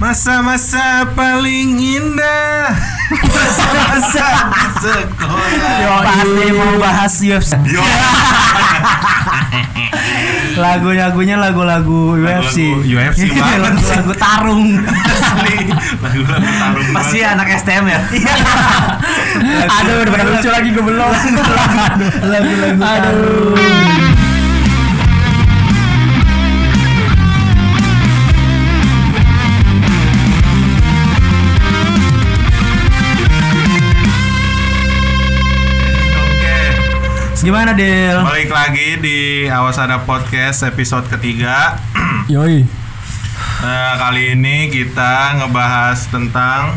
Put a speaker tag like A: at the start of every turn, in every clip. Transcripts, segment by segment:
A: Masa-masa paling indah Masa-masa di sekolah
B: Pasti mau bahas UFC.
A: Yo,
B: Lagu-lagunya lagu-lagu UFC.
A: Lagu-lagu UFC banget.
B: Lagu-lagu tarung.
A: asli Lagu-lagu tarung
B: Pasti anak STM ya.
C: Aduh, udah pada lucu lagi gue belum.
B: Lagu-lagu
C: Aduh.
B: Gimana Del?
A: Balik lagi di Awas Ada Podcast episode ketiga
C: Yoi.
A: Nah kali ini kita ngebahas tentang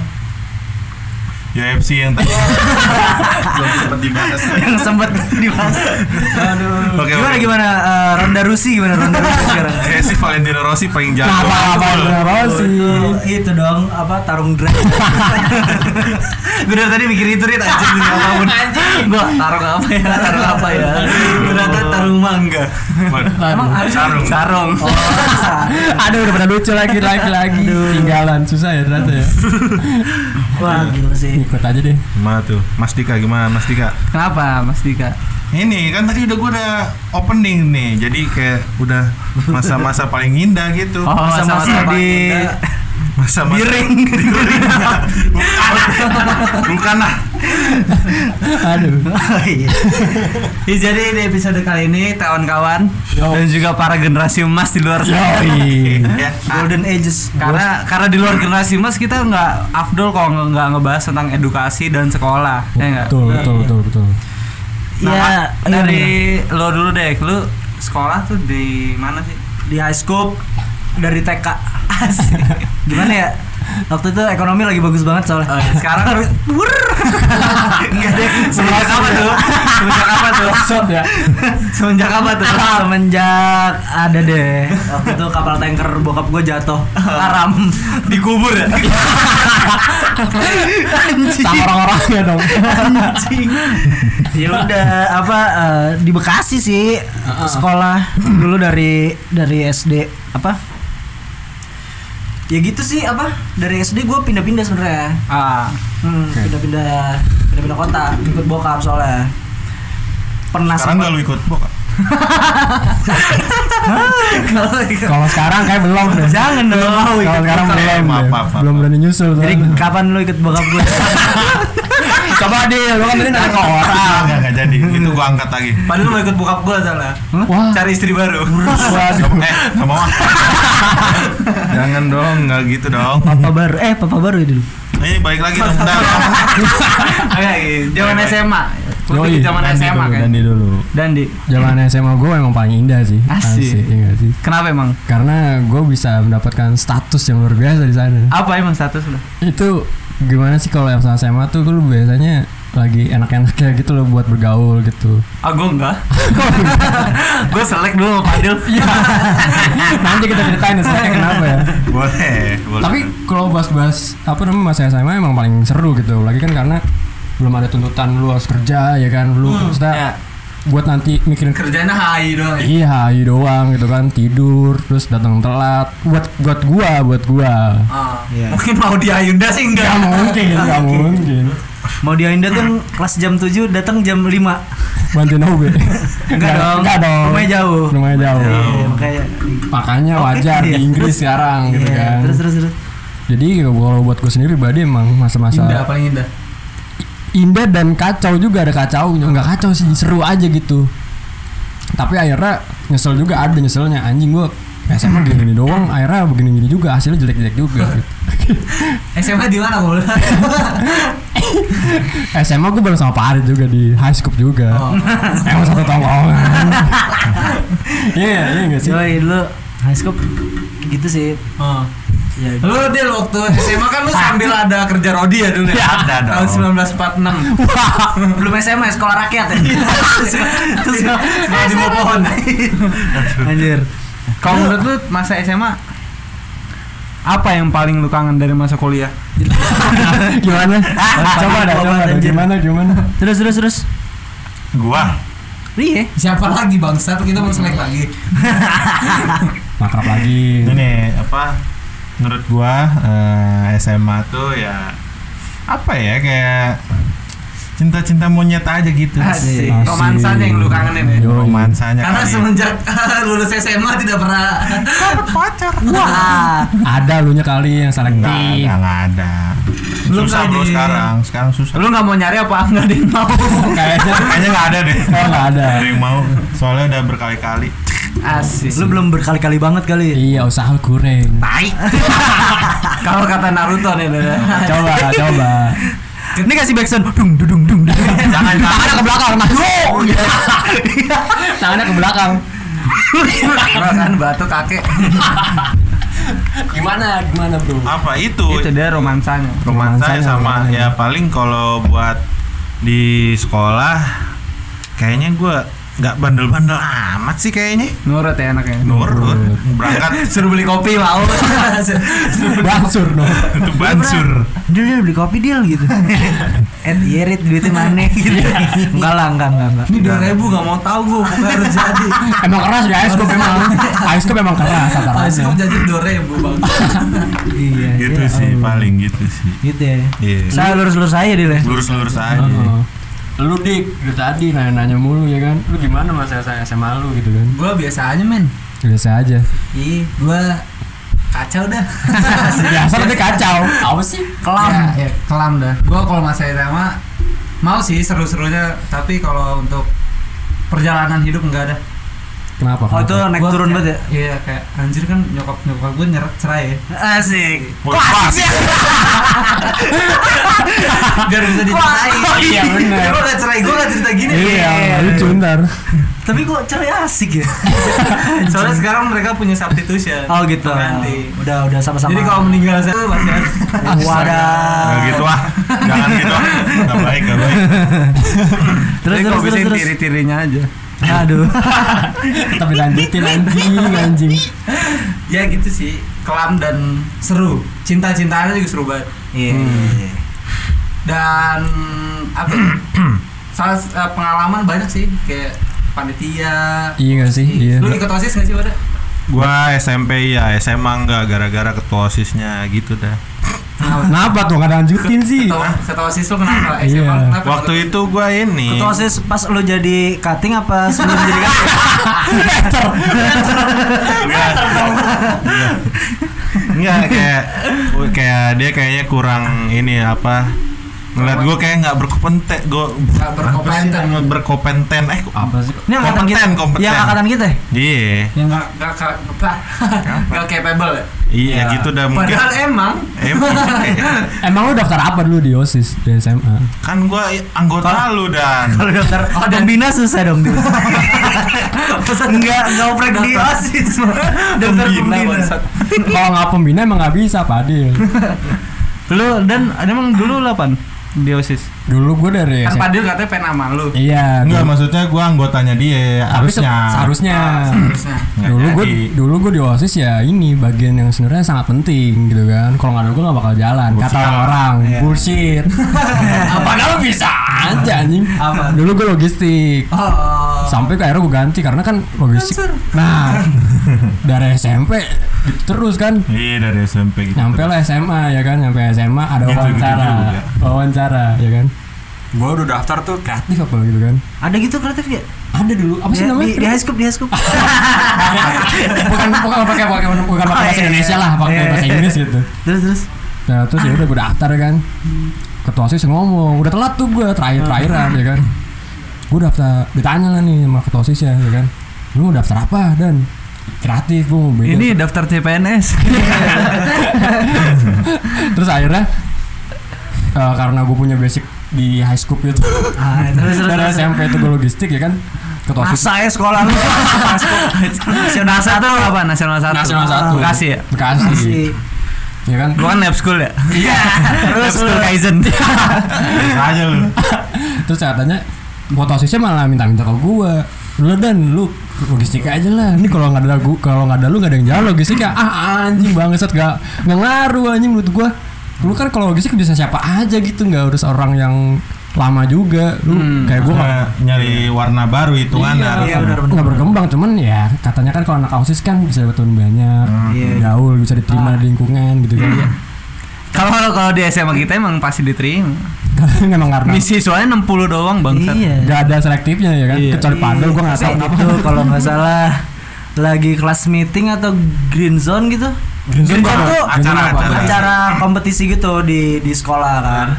A: UFC yang tadi belum sempat dibahas
B: Yang sempet dibahas. Aduh.
A: Oke,
B: gimana
A: oke.
B: gimana eh, Ronda Rusi gimana Ronda Rusi sekarang?
A: Kayak si Valentino Rossi paling jago
C: Apa apa apa sih?
B: Oh, itu dong apa tarung drag. gue dari tadi mikir itu rit anjing demi apa pun. Gue tarung apa ya? Tarung apa ya? Ternyata tarung mangga.
A: Emang sarung
B: Sarung. Oh,
C: Aduh, udah pada lucu lagi lagi lagi. Tinggalan susah ya ternyata ya.
B: Wah, gila sih.
C: Ikut aja deh.
A: Gimana tuh? Mas Dika gimana Mas Dika?
B: Kenapa Mas Dika?
A: Ini kan tadi udah gue udah opening nih. Jadi kayak udah masa-masa paling indah gitu.
B: Oh, masa-masa di
A: Masa-masa
B: Biring.
A: Bukan Bukan lah
C: Aduh.
B: Iya. Ya, jadi di episode kali ini kawan-kawan
C: Yo.
B: dan juga para generasi emas di luar sana.
C: Yoi.
A: Ya,
B: Golden Ages. Karena karena di luar generasi emas kita nggak afdol kalau nggak- ngebahas tentang edukasi dan sekolah, ya nggak?
C: Betul, betul, betul, betul.
B: Nah,
C: iya,
B: dari lo dulu deh, lu sekolah tuh di mana sih?
D: di high school dari TK Asik. gimana ya waktu itu ekonomi lagi bagus banget soalnya
B: Oh, iya. Sekarang deh. Semenjak apa tuh? Semenjak apa tuh?
C: Ya.
B: Semenjak apa tuh?
D: semenjak ada deh waktu itu kapal tanker bokap gue jatuh haram
B: Dikubur ya?
C: Sama orang-orangnya dong.
D: ya udah apa eh, di Bekasi sih sekolah dulu dari dari SD apa ya gitu sih apa dari SD gue pindah-pindah sebenarnya.
B: Ah,
D: hmm,
C: Oke.
D: pindah-pindah pindah-pindah kota ikut bokap soalnya. Pernah
A: Sekarang
D: sempet-
A: gak lu ikut bokap
D: Kalau
C: sekarang kayak belum deh.
D: Jangan dong.
C: Belum mau Kalau sekarang belum.
A: Maaf, maaf, maaf.
C: Belum berani nyusul.
D: Jadi kapan lu ikut bokap gue?
C: coba deh, lu kan tadi nanya ke orang.
A: Enggak, enggak jadi Itu gua angkat lagi
B: padahal mau ikut bokap gua salah.
C: Wah.
B: Cari istri baru.
C: Waduh.
A: Eh, gak mau Jangan dong, nggak gitu dong
D: Papa baru, eh papa baru ya dulu.
A: Ini balik lagi dong
B: Oke, zaman SMA.
C: Yoi,
B: di zaman
C: Dandi
B: SMA
C: dulu,
B: kan.
C: Dandi dulu.
B: Dandi.
C: Zaman SMA gue emang paling indah sih.
B: Asik.
C: iya nggak sih.
B: Kenapa emang?
C: Karena gue bisa mendapatkan status yang luar biasa di sana.
B: Apa emang status lu?
C: Itu gimana sih kalau yang sama SMA tuh lu biasanya lagi enak-enaknya gitu loh buat bergaul gitu.
B: Ah, gua enggak. gua selek dulu sama Fadil.
C: Nanti kita ceritain ya seleknya kenapa ya.
A: Boleh, boleh
C: Tapi kalau bahas-bahas apa namanya masa SMA emang paling seru gitu. Lagi kan karena belum ada tuntutan lu harus kerja ya kan. Lu maksudnya
B: ya.
C: buat nanti mikirin
B: Kerjanya hai doang. ya.
C: Iya, iya doang gitu kan tidur terus datang telat buat buat gua buat gua.
B: Ah,
D: Iya.
B: Mungkin mau di Ayunda sih enggak.
C: Gak mungkin, gak mungkin.
D: Mau di Ainda tuh kelas jam 7 datang jam 5
C: Bantuin OB.
D: Enggak dong.
C: Enggak dong.
D: Rumahnya jauh.
C: Rumahnya jauh.
D: Iya, makanya
C: Makanya wajar
D: Iya.
C: di Inggris sekarang gitu
D: Iya,
C: kan.
D: Terus terus terus.
C: Jadi kalau buat gue sendiri pribadi emang masa-masa
B: Indah paling indah.
C: Indah dan kacau juga ada kacau nggak kacau sih seru aja gitu tapi akhirnya nyesel juga ada nyeselnya anjing gua SMA gini, gini doang akhirnya begini gini juga hasilnya jelek jelek juga gitu.
B: SMA di mana, Bol?
C: SMA gue bareng sama Pak Arit juga di high school juga
B: Oh.
C: emang satu tongkrongan iya iya nggak sih
D: dulu high school gitu sih.
B: Oh.
D: Ya,
B: Lu Del waktu SMA kan lu sambil ada kerja rodi ya dulu ya?
A: Ada dong.
B: Tahun 1946.
D: belum SMA sekolah rakyat ya.
B: Terus sekolah di bawah pohon.
D: Anjir.
B: Kalau menurut lu masa SMA apa yang paling lu kangen dari masa kuliah?
C: gimana coba dah coba dah gimana gimana
D: Terus terus terus.
A: Gua
D: Iya.
B: Siapa lagi bangsa? Kita mau selek lagi.
C: makrab lagi
A: ini apa menurut gua eh, SMA tuh ya apa ya kayak cinta-cinta monyet aja gitu.
B: Asik.
C: Asik.
B: Romansanya yang lu kangenin ya.
C: Yo.
A: Romansanya
B: Karena
A: kali ya.
B: semenjak lulus SMA tidak pernah
D: Wah.
C: Ada lu nya kali yang
A: Enggak,
C: selektif.
A: enggak, enggak ada.
B: Belum
A: susah bro sekarang, sekarang susah.
B: Lu nggak mau nyari apa enggak ada yang mau?
C: Kayaknya
A: Kayaknya nggak ada deh.
C: Oh, nggak ada.
A: Ada yang mau. Soalnya udah berkali-kali.
B: Asik.
D: Lu belum berkali-kali banget kali.
C: iya usaha kurang.
B: tai. Kalau kata Naruto nih.
C: Coba, coba.
D: Ini kasih backsound dung dung dung dung.
C: Jangan tangannya ke belakang, Mas. Tangannya ke belakang.
B: kan batu kakek.
C: Gimana? Gimana, Bro?
A: Apa itu?
B: Itu dia romansanya.
A: romansanya
C: Romansanya,
A: sama
C: romansanya.
A: ya paling kalau buat di sekolah kayaknya gua nggak bandel-bandel amat sih kayaknya
B: Nurut ya anaknya.
A: nurut berangkat
B: Suruh beli kopi mau.
C: Bansur
A: itu bansur
D: Dia dia beli kopi deal gitu. Eh, yerit duitnya mana gitu. Enggak lah, enggak, enggak, enggak.
B: Ini dua ribu nggak mau tahu gue, pokoknya harus jadi.
C: Emang keras ya, Ice Cube emang. Ice Cube emang keras
B: Harus
C: rata-rata.
B: jadi dua ribu bang.
D: Iya.
A: gitu
D: iya.
A: sih paling gitu sih
D: Gitu ya.
A: iya
D: Saya lurus-lurus aja deh.
A: lurus-lurus aja
C: Heeh. Lu dik, dari tadi nanya-nanya mulu ya kan. Lu gimana masa saya SMA lu gitu kan?
B: Gue biasa aja men.
C: Biasa aja.
B: Ih, gue kacau dah.
C: Biasa tapi kacau. Apa sih?
B: kelam. Ya, ya, kelam dah. Gue kalau masa SMA mau sih seru-serunya, tapi kalau untuk perjalanan hidup enggak ada.
C: Kenapa?
D: Oh, itu naik turun banget ya.
B: Iya kayak anjir kan nyokap nyokap gue nyeret cerai ya.
D: Asik.
A: Wah, pas.
B: Biar bisa diceritain.
C: Oh, iya, bener.
B: Gue gak cerai, gue gak cerita gini.
C: Iya, lucu ntar.
D: Tapi kok cerai asik ya?
B: Soalnya sekarang mereka punya substitution.
D: Oh gitu.
B: Pengganti.
D: Udah udah sama-sama.
B: Jadi kalau meninggal saya ada.
D: Wadah.
A: Nggak gitu ah jangan gitu ah nggak baik nggak baik
D: Terus terus terus.
B: tiri-tirinya aja.
D: Aduh.
C: Tapi lanjutin anjing, anjing.
B: Ya gitu sih, kelam dan seru. Cinta-cintaannya juga seru banget.
D: Iya.
B: Dan apa? ya? Salah eh, pengalaman banyak sih kayak panitia.
C: Iya nggak sih? Iya.
B: Lu ikut OSIS gak sih pada?
A: gua SMP ya SMA enggak gara-gara ketua osisnya gitu dah
C: Kenapa tuh nggak lanjutin sih?
B: Ketua, ketua OSIS lu kenapa?
C: Iya.
B: SMA kenapa?
A: waktu itu gua ini
D: Ketua OSIS pas lu jadi cutting apa sebelum jadi cutting?
A: Enggak kayak kayak dia kayaknya kurang ini apa ngeliat gue kayak nggak berkompeten gue
B: Nggak berkompeten.
A: berkompeten eh
C: Apa sih?
D: Ini angkatan kita.
A: Kompeten, kompeten.
D: Yang angkatan kita ya?
A: iya
B: Yang nggak nggak nggak nggak nggak capable ya.
A: iya
C: Ya.
A: gitu dah mungkin
B: Padahal emang
A: emang
C: Emang lu daftar apa dulu di OSIS di SMA?
A: kan gue anggota lu dan
D: Kalau daftar oh, dan bina susah dong dia. Enggak, enggak oprek di OSIS. Daftar
B: pembina.
C: Kalau nggak pembina emang nggak bisa, Pak Adil.
D: Lu dan emang dulu 8 di OSIS.
C: Dulu gue dari
B: Kan. Padil katanya pengen sama lu.
C: Iya.
A: enggak
C: dulu-
A: maksudnya gue anggotanya dia
C: Tapi
A: harusnya
C: Seharusnya.
B: Harusnya.
A: Nggak
C: dulu gue dulu gue di osis ya ini bagian yang sebenarnya sangat penting gitu kan kalau nggak ada gue nggak bakal jalan kata
A: Bullshit.
C: orang
D: Iya.
C: bullshit padahal bisa aja anjing
B: Apa?
C: dulu gue logistik
B: Oh.
C: Sampai ke akhirnya gue ganti karena kan logistik nah dari SMP gitu terus kan
A: iya dari SMP gitu
C: nyampe lah SMA ya kan nyampe SMA ada
A: Gitu, gitu
C: wawancara
A: juga.
C: wawancara ya kan gue udah daftar tuh kreatif apa gitu kan
D: Ada gitu kreatif ya?
C: ada dulu apa sih
D: Di,
C: namanya
D: di, di high school, di high school.
C: bukan bukan pakai pakai bukan pakai bahasa
D: iya,
C: Indonesia
D: iya.
C: lah pakai
D: Iya,
C: bahasa. Inggris gitu
D: terus terus.
C: nah terus ya udah gue daftar kan ketua osis ngomong udah telat tuh gue terakhir terakhiran ya kan gue daftar ditanya lah nih sama ketua osis ya, ya kan lu mau daftar apa dan kreatif gue mau beda
D: Ini daftar CPNS.
C: terus akhirnya eh, karena gue punya basic di high school gitu
D: Ah, terus terus.
C: dari
D: terus.
C: SMP itu gue logistik ya kan ketua
D: Masa ya sekolah lu Nasional satu apa? Nasional satu.
C: nasional satu
D: Bekasi ya?
C: Bekasi
D: Bekasi.
C: ya kan
D: Gua kan lab school ya.
C: iya
D: Terus school Kaizen.
A: Biasa aja lu
C: terus katanya foto osisnya malah minta-minta ke gua. Lu dan lu logistik aja lah. Ini kalau nggak ada gua kalau nggak ada lu nggak ada yang jalan logistik ya. Ah anjing banget gak nggak ngaruh anjing menurut gua. Lu kan kalau logistik bisa siapa aja gitu nggak harus orang yang lama juga. Lu
B: Hmm.
C: kayak gue
A: Gua nyari warna baru itu kan
C: Iya,
A: harus.
D: Iya
C: nggak berkembang cuman ya katanya kan kalau anak ausis kan bisa dapat banyak
D: Iya.
C: gaul bisa diterima di lingkungan gitu kan
B: Kalau kalau di SMA kita emang pasti diterima.
C: memang karena
B: Misi soalnya 60 doang bangsat.
D: Iya.
C: nggak ada selektifnya ya kan
B: Iya.
C: kecuali padel gue nggak tahu
D: Itu
C: kenapa
D: Gitu, kalau nggak salah lagi kelas meeting atau green zone gitu.
C: Green zone
D: Green zone tuh
C: apa?
A: acara.
D: acara kompetisi gitu di di sekolah kan.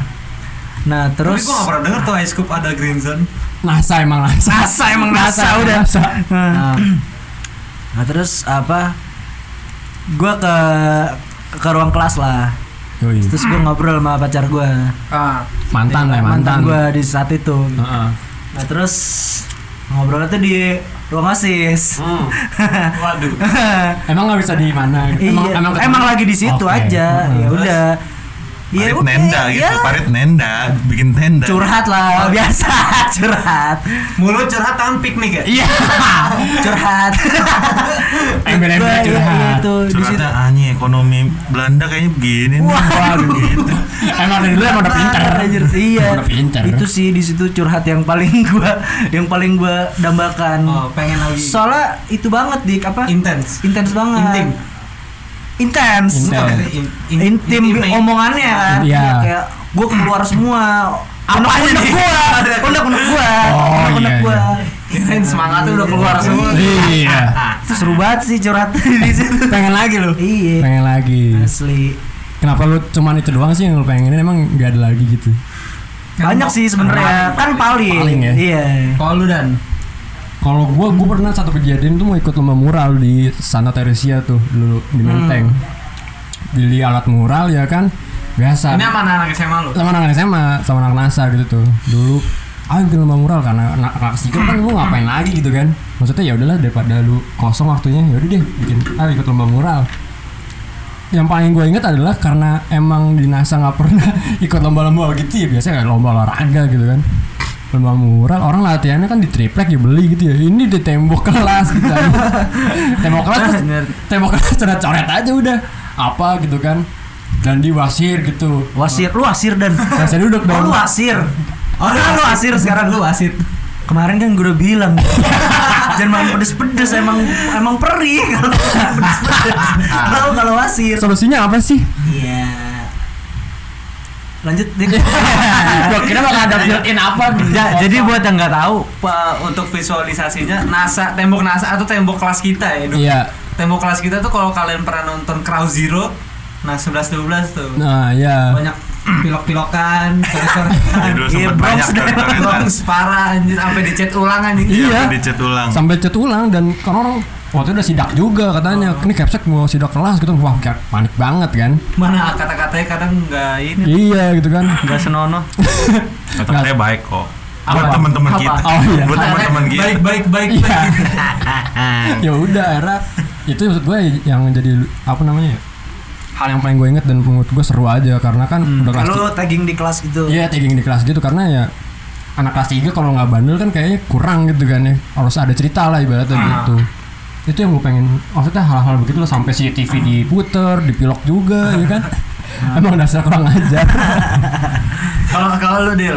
D: Nah
B: Tapi
D: terus
B: gua gak pernah denger tuh High Scoop ada Green Zone.
C: NASA emang NASA
B: NASA emang NASA, udah.
C: NASA.
D: Nah, nah, terus apa? Gua ke ke ruang kelas lah.
C: Yoi.
D: Terus gua ngobrol sama pacar gua.
B: Ah.
C: mantan lah mantan,
D: gua di saat itu.
C: Heeh.
D: Nah terus ngobrolnya tuh di ruang asis.
B: Waduh.
C: emang nggak bisa di mana
D: iya, emang,
C: ketemu?
D: lagi di situ
C: Oke.
D: aja.
C: Heeh.
D: Ya udah.
A: Parit
D: udah,
A: nenda gitu,
D: ya.
A: parit nenda, bikin tenda.
D: Curhat lah, biasa curhat.
B: Mulut curhat tangan piknik ya?
C: iya
D: Curhat.
C: Embel-embel
D: Gua, iya,
C: curhat.
D: Iya, itu di situ.
A: Anjing ekonomi Belanda kayaknya begini nih.
C: waduh emang dari dulu emang udah pinter
D: Anjir, iya.
C: udah pinter
D: Itu sih di situ curhat yang paling gua yang paling gua dambakan.
B: Oh, pengen lagi.
D: Soalnya itu banget dik apa?
B: Intens.
D: Intens banget.
B: Intim.
D: Intens.
C: Intens.
B: In- in-
D: Intim
B: intimate.
D: omongannya kan.
C: Iya.
D: Ya, kayak gua keluar semua.
B: Apanya
D: Unek-unek
B: nih?
D: gua. Unek-unek gua.
C: Oh,
D: Unek-unek
C: iya,
D: gua.
B: Kirain semangatnya udah keluar semua.
C: iya
D: Seru banget sih curhat di situ.
C: pengen lagi lu
D: Iya.
C: pengen lagi
D: Asli.
C: kenapa lu cuman itu doang sih yang lu pengenin emang nggak ada lagi gitu
D: Banyak sih sebenarnya. Kan paling.
C: Paling ya?
D: Iya.
B: Kalau lu dan
C: Kalau gua gua pernah satu kejadian tuh mau ikut lomba mural di Santa Teresia tuh dulu di Menteng. Beli alat mural ya kan. Biasa.
B: ini sama anak SMA lu?
C: sama anak SMA, sama anak NASA gitu tuh. Dulu ayo bikin lomba mural karena anak ketiga kan lu ngapain lagi? gitu kan. Maksudnya ya udahlah daripada lu kosong waktunya ya udah deh bikin ayo ikut lomba mural. Yang paling gue inget adalah karena emang di NASA nggak pernah ikut lomba-lomba gitu ya biasanya kayak lomba olahraga gitu kan. Lomba mural orang latihannya kan di triplek ya beli gitu ya. Ini di tembok kelas gitu. Tembok kelas tuh- tembok kelas coret-coret aja udah. Apa gitu kan. Dan di wasir gitu.
D: Wasir, lu wasir dan.
C: Wasir duduk
D: Oh,
C: dong.
D: lu wasir. Oh, lu wasir sekarang lu wasit. Kemarin kan gue udah bilang jangan main pedes-pedes emang emang perih kalau pedes-pedes. Tahu kalau wasir.
C: solusinya apa sih
D: Iya. Lanjut Dik.
C: gua kira bakal ada built in apa
B: Ya, jadi buat yang nggak tahu, untuk visualisasinya NASA, tembok NASA atau tembok kelas kita ya.
C: Iya
B: Tembok kelas kita tuh kalau kalian pernah nonton Crow Zero, nah 11 12 tuh.
C: nah ya
B: Banyak pilok-pilokan, coret-coretan.
A: Dulu
D: Iya,
A: banyak.
B: Bronx parah anjir sampai dicat ulang anjing.
C: Iya.
A: Iya, dicat ulang.
C: sampai cat ulang dan kan orang waktu itu udah sidak juga katanya ini capsek mau sidak kelas gitu wah kayak panik banget kan
B: Mana kata-katanya kadang nggak ini
C: iya gitu kan
B: nggak senonoh.
A: Kata-katanya baik kok. Buat
C: Apa?
A: teman-teman
B: Apa?
A: kita.
C: Oh, iya.
A: Buat teman-teman kita.
B: Baik baik baik.
C: Iya.
B: baik.
C: ya udah akhirnya itu maksud gue yang jadi apa namanya ya hal yang paling gue inget dan menurut gue seru aja karena kan udah kelas
D: Lu tagging di kelas gitu.
C: Iya tagging di kelas gitu karena ya anak kelas 3 kalau nggak bandel kan kayaknya kurang gitu kan ya. Harus ada cerita lah ibaratnya
B: Ah.
C: gitu. Itu yang gue pengen maksudnya hal-hal begitu loh sampai CCTV diputer dipilok juga ya kan emang dasar kurang ajar
B: Kalau kalau lu deal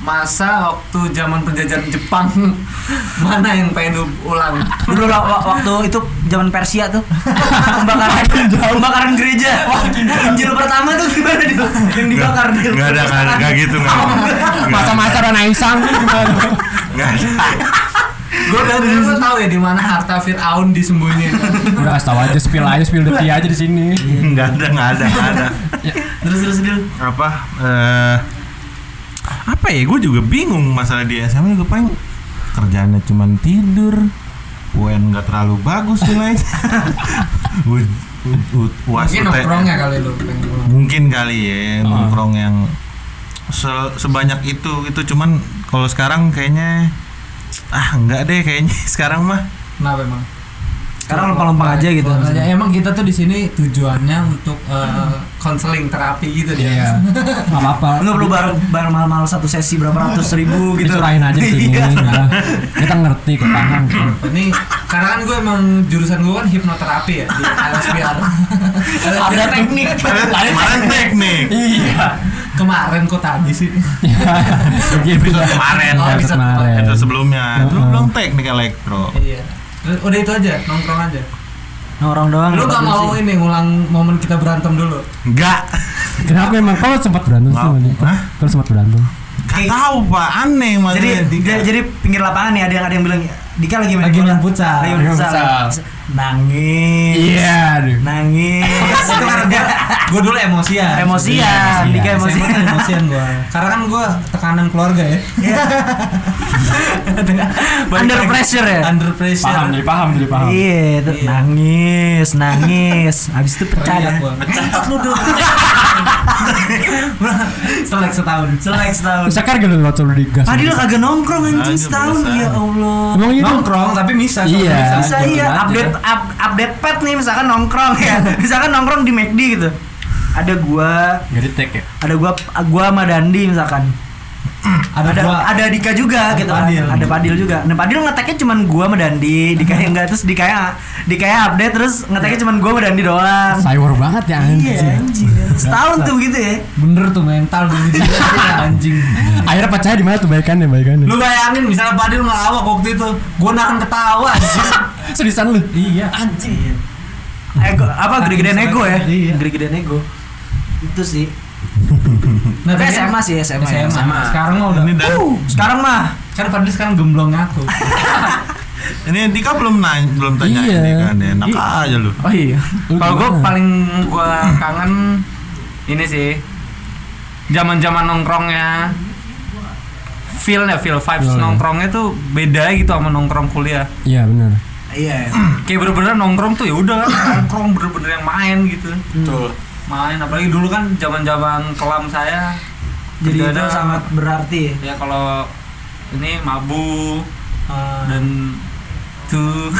B: masa waktu zaman penjajahan Jepang mana yang pengen lu ulang?
D: Dulu waktu itu zaman Persia tuh. pembakaran pembakaran gereja. Injil pertama tuh gimana dia? Yang dibakar dia.
A: Enggak ada, enggak gitu enggak.
C: masa-masa Rana Isang
A: Enggak ada.
B: Gue udah dulu tahu ya di mana harta Fir'aun disembunyiin.
C: udah kasih tahu aja spill aja spill detik aja di sini.
A: Enggak ada, enggak ada, enggak ada.
D: Terus terus dia.
A: Apa eh apa ya? Gue juga bingung masalah di SMA juga paling kerjanya cuman tidur. UN nggak terlalu bagus nilainya UAS
B: Mungkin nongkrongnya kali lu ulang.
A: mungkin kali ya nongkrong yang se- sebanyak itu itu cuman kalau sekarang kayaknya ah enggak deh kayaknya sekarang mah
B: Kenapa emang?
D: Sekarang lempeng-lempeng aja gitu.
B: Ya, emang kita tuh di sini tujuannya untuk eh, konseling terapi gitu dia.
C: Iya. Enggak apa-apa.
D: Nggak perlu bayar, bayar mahal-mahal satu sesi berapa ratus ribu gitu.
C: Disurahin aja di sini.
D: Iya.
C: udah. Kita ngerti, kita paham.
B: Ini karena kan gue emang jurusan gue kan hipnoterapi ya di LSPR.
D: Ada teknik.
A: Kemarin teknik.
C: Iya.
B: Kemarin kok tadi sih?
C: Lah.
A: kemarin.
C: Oh, episode kemarin.
A: Itu sebelumnya. Itu belum teknik elektro.
B: Iya. Udah itu aja, nongkrong aja.
D: Nongkrong doang.
B: Lu gak mau
D: sih.
B: ini ngulang momen kita berantem dulu?
A: Enggak.
C: Kenapa emang kau sempat berantem sih?
A: Hah?
C: Kau sempat berantem?
A: Gak tahu Pak, aneh
D: Jadi
A: maksudnya.
D: jadi, jadi pinggir lapangan nih ada yang ada yang bilang Dika lagi main
B: Lagi
D: bola."
B: main futsal.
D: Lagi main
C: Main
D: futsal. Nangis.
C: Iya, aduh.
D: Nangis.
B: itu karena gue gue dulu emosian
D: Emosian, Dika emosian.
B: emosian gue karena kan gue tekanan keluarga ya
D: Under pressure ya.
B: under pressure
C: Paham nih, paham jadi paham.
D: Iya, itu
B: Iya.
D: nangis, nangis. Habis itu pecah
B: gua. Ngentot lu dulu selek setahun
D: Selek setahun.
C: Sekar gak lu waktu lu digas?
D: Padahal kagak nongkrong anjing setahun ya Allah.
C: Iya?
B: nongkrong tapi bisa
C: Iya.
D: Bisa
B: Gitu
D: iya update up- update pet nih misalkan nongkrong ya. Misalkan nongkrong di McD gitu. Ada gua,
C: Gak di tag ya?
D: ada gua gua sama Dandi misalkan.
B: Ada,
D: ada
B: gua
D: ada Dika juga
B: Ada
D: gitu kan.
B: Padil.
D: Ada Padil juga. Nah, Padil ngeteknya cuman gua sama Dandi, Dika yang enggak terus Dika yang Dika yang update terus ngeteknya cuman gua sama Dandi doang.
C: Cyber banget ya
D: Iya,
C: anjing.
D: anjing. Setahun tuh gitu ya.
B: bener tuh mental dulu dia anjing
C: Akhirnya pecah di mana tuh baikannya, baikannya?
B: lu bayangin misalnya Padil ngelawak waktu itu gue nahan ketawa anjing.
C: Seriusan lu?
B: iya
D: Anjing. Ego apa gede-gedean ego ya?
B: Iya.
D: Gede-gedean ego. Itu sih.
B: Nah
D: Tapi SMA sih, SMA.
B: SMA,
D: SMA.
B: sekarang mah udah
A: Ini dan
D: Uh, sekarang mah
B: kan Padil sekarang gemblong aku
A: ini Dika belum nanya, belum tanya
C: Iya.
A: ini kan. Enak aja lu.
B: Oh iya. Kalau gue paling gue kangen ini sih. Zaman-zaman nongkrongnya feel ya feel vibes
C: Feel ya.
B: nongkrongnya tuh beda gitu sama nongkrong kuliah.
C: Iya benar.
D: iya.
B: Kayak bener-bener nongkrong tuh ya udah nongkrong bener-bener yang main gitu.
C: Betul.
B: Main apalagi dulu kan zaman-zaman kelam saya
D: Jadi itu sangat berarti.
B: ya kalau ini mabu
D: Uh,
B: dan tuh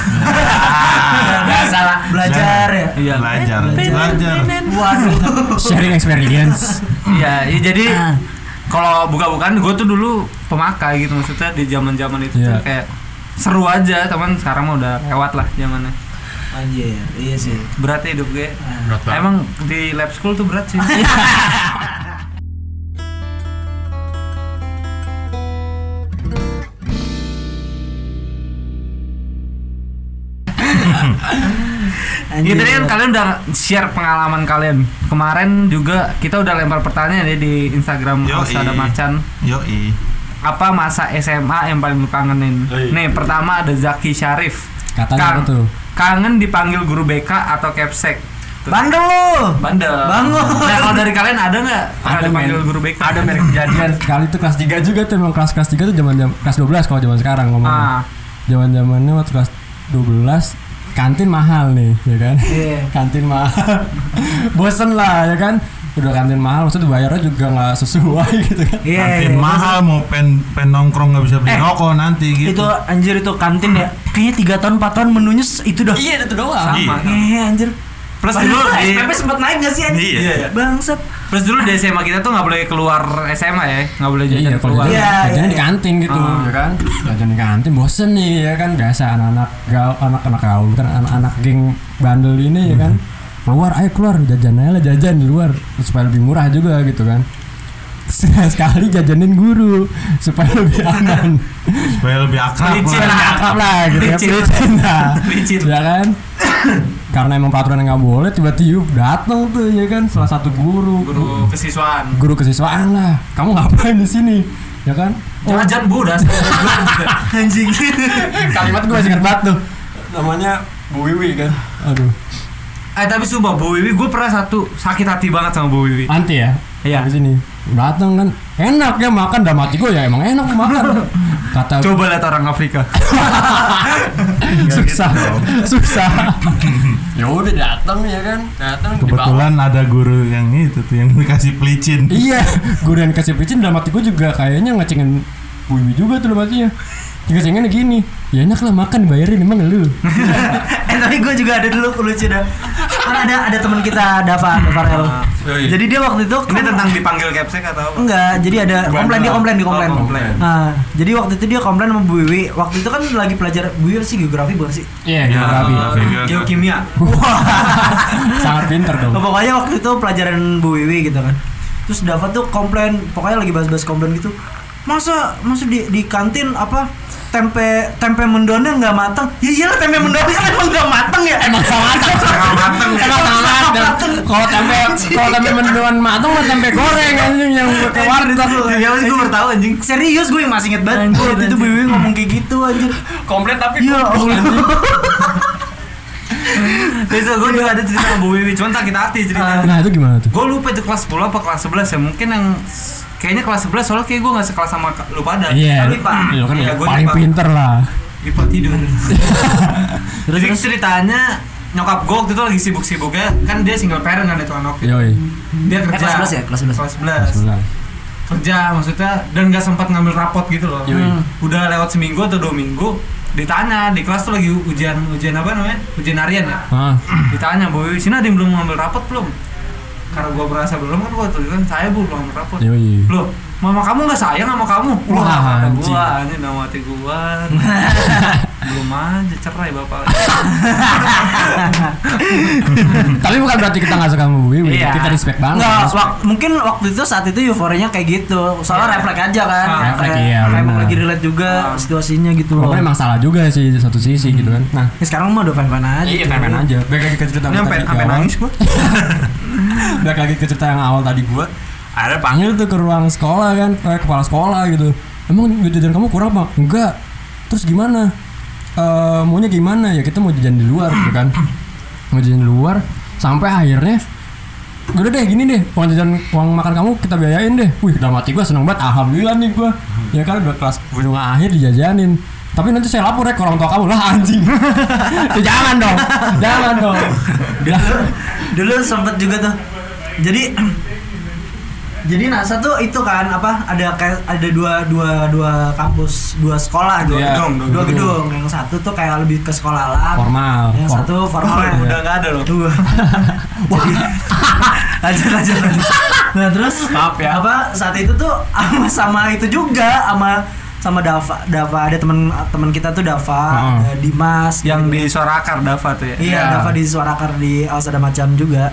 D: biasa lah belajar ya.
B: iya
A: Belajar, belajar.
D: Waduh.
C: Sharing experience.
B: Iya, ya jadi
D: Ah.
B: kalau buka-bukaan gue tuh dulu pemakai gitu maksudnya di zaman-zaman itu
C: Iya.
B: tuh kayak seru aja, teman sekarang mah udah lewat lah zamannya.
D: Anjir, iya sih.
B: Berat ya hidup gue.
C: Berat banget.
B: Emang di lab school tuh berat sih.
D: Anjir.
B: Gitu kan kalian udah share pengalaman kalian. Kemarin juga kita udah lempar pertanyaan ya di Instagram
A: Yoi.
B: Ausada Macan.
A: Yoi.
B: Apa masa SMA yang paling lu kangenin?
C: Yoi.
B: Nih, pertama ada Zaki Syarif.
C: Katanya apa tuh?
B: Kangen dipanggil guru BK atau Capsek?
D: Bandel lu.
B: Bandel.
D: Bangun.
B: Nah, kalau dari kalian ada nggak
C: Ada,
B: dipanggil
C: men.
B: guru BK?
C: Ada merek kejadian sekali tuh kelas 3 juga tuh emang kelas kelas 3 tuh zaman jam kelas 12 kalau zaman sekarang ngomongnya.
B: Ah,
C: Zaman zamannya waktu kelas 12 kantin mahal nih, ya kan?
D: Iya.
C: kantin mahal. Bosen lah ya kan? Udah kantin mahal maksudnya bayarnya juga nggak sesuai gitu kan.
D: Iya.
A: Kantin
D: iya.
A: mahal mau pen pen nongkrong nggak bisa beli
D: Eh,
A: rokok nanti gitu.
D: Itu anjir itu kantin ya. Kayaknya tiga tahun 4 tahun menunya itu dah.
C: Iya itu doang.
B: sama.
D: Iya anjir.
B: Plus
D: Padahal
B: dulu di
D: SPP sempat naik gak sih anjing?
A: Iya, iya.
D: Bangsat.
B: plus dulu di SMA kita tuh nggak boleh keluar SMA ya, nggak boleh jajan
C: Iya,
B: keluar.
C: jajan,
D: Iya,
C: jajannya
D: iya,
C: di kantin gitu,
B: Ah.
C: ya kan? Jajan di kantin bosen nih, ya kan? Biasa anak-anak gaul, anak-anak gaul, bukan anak-anak geng bandel ini, ya kan? Keluar, ayo keluar, jajan aja lah, jajan di luar, supaya lebih murah juga gitu kan? Sekali jajanin guru supaya lebih aman,
A: Supaya lebih akrab
B: Licin
A: lah.
C: lebih akrab lah gitu ya,
B: Licin.
C: pelicin lah,
B: Licin.
C: ya kan? Karena emang peraturan nggak boleh, tiba-tiba datang tuh ya kan salah satu guru,
B: Guru kesiswaan.
C: guru kesiswaan lah, kamu ngapain di sini, ya kan? Oh,
B: Jajan bu, udah.
D: Anjing.
C: kalimat gue masih ingat banget tuh namanya Bu Wiwi kan aduh
B: Eh tapi sumpah Bu Wiwi, gue pernah satu sakit hati banget sama Bu Wiwi.
C: anti ya?
B: Iya.
C: di sini. Datang kan enak ya makan dalam hati gue ya emang enak makan. Kata
B: Coba lihat orang Afrika.
C: susah. Susah. Ya udah datang ya kan datang
A: Kebetulan ada guru yang itu tuh yang dikasih pelicin.
C: iya guru yang kasih picin dalam hati gue juga. Kayaknya ngecengin Bu Wiwi juga tuh dalam hatinya Ngecenginnya gini Ya enak lah makan dibayarin emang lu.
D: eh tapi gue juga ada dulu lucu dah kan ada ada teman kita Dava Davarel
A: Yoi.
D: jadi dia waktu itu
B: Ini tentang dipanggil capsek atau apa?
D: Enggak, jadi ada komplain dia komplain di komplain.
B: Oh, komplain.
D: Nah, jadi waktu itu dia komplain sama Bu Wiwi. Waktu itu kan lagi pelajar Bu Wiwi sih geografi bukan sih?
C: Iya,
A: Ya,
C: geografi.
A: geografi.
B: Geokimia.
C: Sangat pinter dong.
D: Nah, pokoknya waktu itu pelajaran Bu Wiwi gitu kan. Terus Dava tuh komplain, pokoknya lagi bahas-bahas komplain gitu. Masa masa di di kantin apa tempe tempe mendonnya nggak matang? Ya iyalah tempe mendonnya kan emang nggak matang ya. Emang nggak matang.
A: Setengah mateng.
C: Emang sangat kalau tempe kalau tempe mendoan matang mah tempe goreng anjing yang pakai warteg.
B: Ya masih gue bertahu anjing.
D: Serius gue yang masih inget banget.
E: Anjir,
D: Waktu itu Bu Wiwi ngomong kayak gitu anjir.
C: Komplit tapi
D: Iya, Allah.
B: Besok gue juga ada cerita sama Bu Wiwi, cuman sakit hati ceritanya.
C: Nah, itu gimana tuh?
B: Gue lupa itu kelas 10 apa kelas 11 ya Mungkin yang Kayaknya kelas 11 soalnya kayak gue gak sekelas sama lu pada
C: Iya,
B: Pak
C: lu kan ya
B: gua
C: paling pinter lah.
B: Ipa tidur Jadi ceritanya Nyokap gue waktu itu lagi sibuk-sibuknya Kan dia single parent kan itu anak
C: Yoi.
B: Dia
D: Eh,
B: kerja
D: kelas 11 ya? Kelas 11.
B: Kelas 11
C: Sebelah.
B: Kerja maksudnya Dan gak sempat ngambil rapot gitu loh
C: Yoi.
B: Udah lewat seminggu atau dua minggu Ditanya di kelas tuh lagi ujian Ujian apa namanya? Ujian harian ya
C: Ah,
B: Ditanya Boy, sini ada yang belum ngambil rapot belum? Karena gua merasa belum kan gua tuh kan saya belum
C: yoi.
B: Loh, mama kamu nggak sayang sama kamu?
C: Wah,
B: kata
C: anjing.
B: gua, ini nama hati gua. belum aja cerai bapak.
C: Tapi bukan berarti kita nggak suka sama Bu Wiwi.
B: Iya.
C: Kita respect banget.
D: Enggak,
C: Respect.
D: wak- mungkin waktu itu saat itu euforianya kayak gitu. Soalnya
B: Iya.
D: refleks aja kan.
B: Ah,
C: refleks, iya,
D: kayak
C: benar.
D: lagi relate juga
B: Ah.
D: situasinya gitu loh.
C: Emang salah juga sih di satu sisi gitu kan. Nah,
D: Ya, sekarang mah udah fan-fan aja.
C: iya
D: tuh.
C: main aja. Baik lagi ke cerita
B: sampai
C: tadi
B: nangis gua.
C: Balik lagi ke cerita yang awal tadi gua ada panggil tuh ke ruang sekolah kan eh, kepala sekolah gitu. Emang duit jajan kamu kurang pak enggak. Terus gimana? Eh maunya gimana? Ya kita mau jajan di luar gitu kan. Mau jajan di luar. Sampai akhirnya udah deh gini deh uang jajan uang makan kamu kita biayain deh. Wih dalam hati gua seneng banget alhamdulillah nih gua. Ya kan udah kelas ujung akhir dijajanin. Tapi nanti saya lapor ya ke orang tua kamu. Lah anjing. Ya, jangan dong jangan dong.
D: Dulu sempet juga tuh. Jadi jadi NASA tuh itu kan apa ada kayak ada dua dua dua kampus dua sekolah dua
C: Iya,
D: gedung
C: dua
D: dua
C: gedung.
D: gedung yang satu tuh kayak lebih ke sekolah alam
C: formal
D: yang
C: For-
D: satu formal
B: Udah nggak ada loh.
D: dua jadi lanjut lanjut lanjut. nah terus
C: Maaf ya.
D: apa saat itu tuh sama sama itu juga sama sama Dava Dava ada teman teman kita tuh Dava
C: Heeh.
D: ada Dimas
B: Yang
D: gitu.
B: di Sorakar Dava tuh ya.
D: Iya,
C: Iya.
D: Dava di Suarakar di Awas ada macam juga.